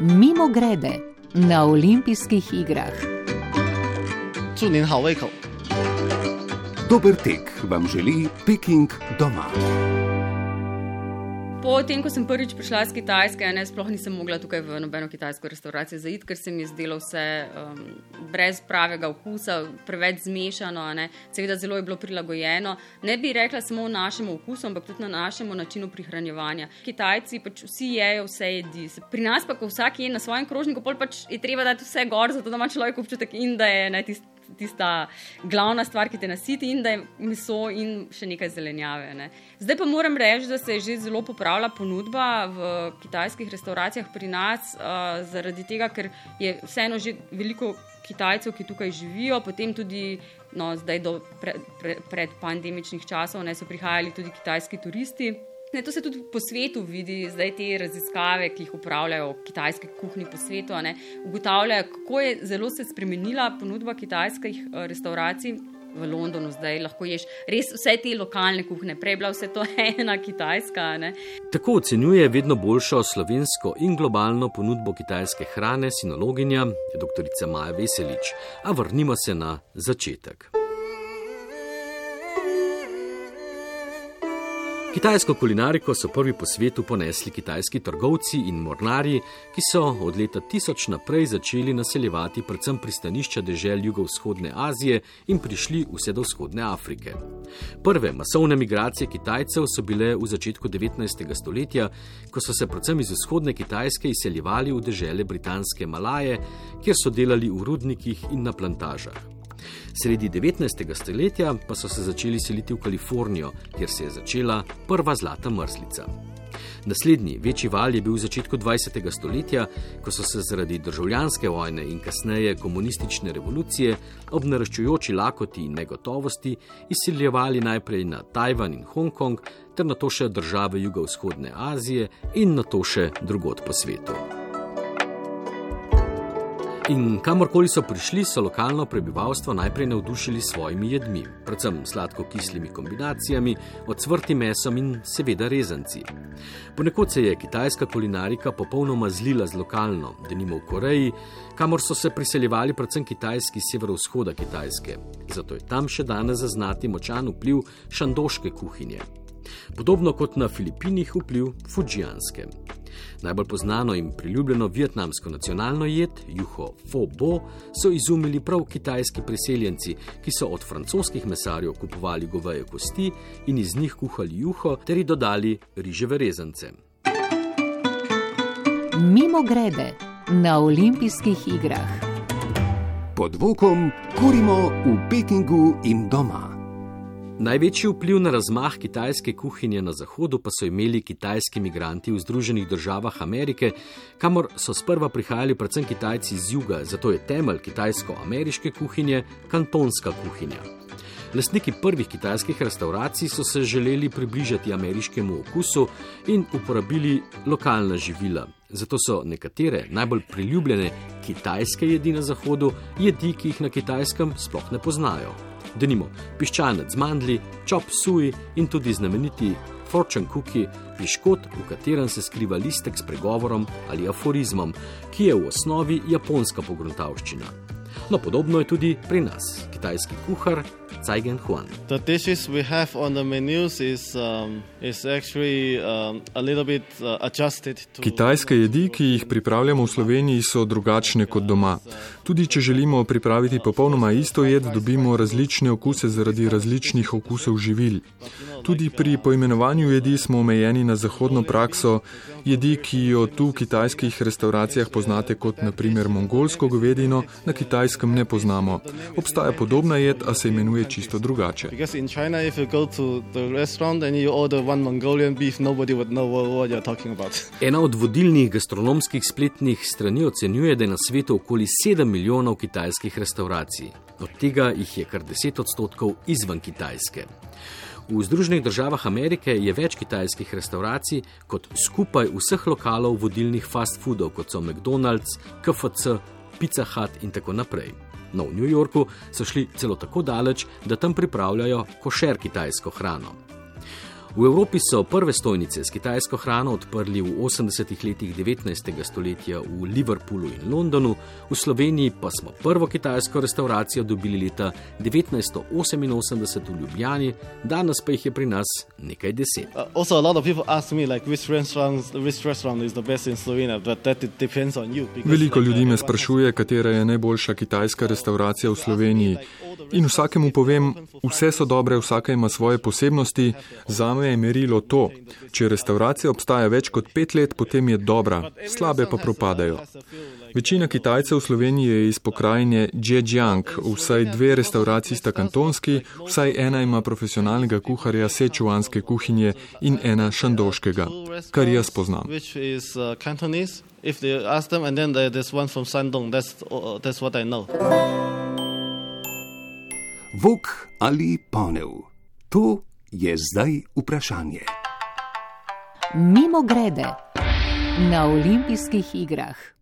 Mimo grede na olimpijskih igrah. Dober tek vam želi Peking doma. Potem, ko sem prvič prišla iz Kitajske, ne, sploh nisem mogla tukaj v nobeno kitajsko restauracijo zaiti, ker se mi je zdelo vse um, brez pravega okusa, preveč zmešano, seveda zelo je bilo prilagojeno. Ne bi rekla samo v našem okusu, ampak tudi na našem načinu prihranjevanja. Kitajci pač vsi jejo vse jedi. Pri nas pa, ko vsak je na svojem krožniku, pač je treba dati vse gor, zato da ima človek občutek in da je ne, tisti tista glavna stvar, ki te nasiti, in da je meso in še nekaj zelenjave. Ne. Zdaj pa moram reči, da se je že zelo popravila ponudba v kitajskih restauracijah pri nas, uh, zaradi tega, ker je vseeno že veliko Kitajcev, ki tukaj živijo, potem tudi. No, zdaj, do pre, pre, pred pandemičnih časov, ne, so prihajali tudi kitajski turisti. Ne, to se tudi po svetu vidi, zdaj te raziskave, ki jih upravljajo kitajske kuhinje po svetu. Ne, ugotavljajo, kako je zelo se spremenila ponudba kitajskih eh, restauracij. V Londonu zdaj lahko ješ res vse te lokalne kuhne, prej bila vse to ena kitajska. Ne? Tako ocenjuje vedno boljšo slovensko in globalno ponudbo kitajske hrane sinologinja, dr. Maja Veselič. A vrnimo se na začetek. Kitajsko kulinariko so prvi po svetu ponesli kitajski trgovci in mornari, ki so od leta 1000 naprej začeli naseljevati predvsem pristanišča dežel jugovzhodne Azije in prišli vse do vzhodne Afrike. Prve masovne migracije Kitajcev so bile v začetku 19. stoletja, ko so se predvsem iz vzhodne Kitajske izseljevali v dežele britanske Malaje, kjer so delali v rudnikih in na plantažah. Sredi 19. stoletja pa so se začeli seliti v Kalifornijo, kjer se je začela prva zlata mrzlica. Naslednji večji val je bil v začetku 20. stoletja, ko so se zaradi državljanske vojne in kasneje komunistične revolucije ob naraščujoči lakoti in negotovosti izsiljevali najprej na Tajvan in Hongkong, ter na to še države jugovzhodne Azije in na to še drugot po svetu. In kamorkoli so prišli, so lokalno prebivalstvo najprej navdušili s svojimi jedmi, predvsem sladko-kislimi kombinacijami, odsvrtim mesom in seveda rezanci. Ponekod se je kitajska kulinarika popolnoma zlila z lokalno, denimo v Koreji, kamor so se priseljevali predvsem kitajski severovzhoda Kitajske. Zato je tam še danes zaznati močan vpliv šandoške kuhinje. Podobno kot na Filipinih vpliv fujianske. Najbolj znano in priljubljeno vietnamsko nacionalno jed, juho fo bo, so izumili prav kitajski priseljenci, ki so od francoskih mesarjev kupovali goveje kosti in iz njih kuhali juho ter jih dodali riževe rezance. Mimo grede na olimpijskih igrah. Pod vokom kurimo v Pekingu in doma. Največji vpliv na razmah kitajske kuhinje na Zahodu pa so imeli kitajski imigranti v Združenih državah Amerike, kamor so sprva prihajali predvsem Kitajci iz juga, zato je temelj kitajsko-ameriške kuhinje kantonska kuhinja. Lastniki prvih kitajskih restauracij so se želeli približati ameriškemu okusu in uporabili lokalna živila. Zato so nekatere najbolj priljubljene kitajske jedi na Zahodu jedi, ki jih na kitajskem sploh ne poznajo denimo piščanec z mandli, čop suji in tudi znameniti fortune cookie, piškot, v katerem se skriva listek s pregovorom ali aforizmom, ki je v osnovi japonska pogruntavščina. No, podobno je tudi pri nas. Kitajski kuhar Cajgen Huan. The dishes we have on the menus is, um, is actually um, a little bit uh, adjusted to. Kitajske jedi, ki jih pripravljamo v Sloveniji, so drugačne kot doma. Tudi če želimo pripraviti popolnoma isto jed, dobimo različne okuse zaradi različnih okusov živil. Tudi pri poimenovanju jedi smo omejeni na zahodno prakso. Jedi, ki jo tu v kitajskih restauracijah poznate kot naprimer mongolsko govedino, na kitajskem ne poznamo. Obstaja podobna jed, a se imenuje čisto drugače. Ena od vodilnih gastronomskih spletnih strani ocenjuje, da je na svetu okoli 7 milijonov kitajskih restauracij. Od tega jih je kar 10 odstotkov izven Kitajske. V Združenih državah Amerike je več kitajskih restauracij kot skupaj vseh lokalov vodilnih fast foodov, kot so McDonald's, KFC, Pizza Hut in tako naprej. No, v New Yorku so šli celo tako daleč, da tam pripravljajo košer kitajsko hrano. V Evropi so prve stojnice s kitajsko hrano odprli v 80-ih letih 19. stoletja v Liverpoolu in Londonu, v Sloveniji pa smo prvo kitajsko restauracijo dobili leta 1988 v Ljubljani, danes pa jih je pri nas nekaj deset. Veliko ljudi me sprašuje, katera je najboljša kitajska restauracija v Sloveniji. In vsakemu povem, vse so dobre, vsaka ima svoje posebnosti, za me je merilo to. Če restauracija obstaja več kot pet let, potem je dobra, slabe pa propadajo. Večina Kitajcev v Sloveniji je iz pokrajine Zhejiang, vsaj dve restauraciji sta kantonski, vsaj ena ima profesionalnega kuharja sečuanske kuhinje in ena šandoškega, kar jaz poznam. If they ask them, and then there's one from Shandong, that's, uh, that's what I know. Vok ali ponev? To je zdaj vprašanje. Mimo grede na olimpijskih igrah.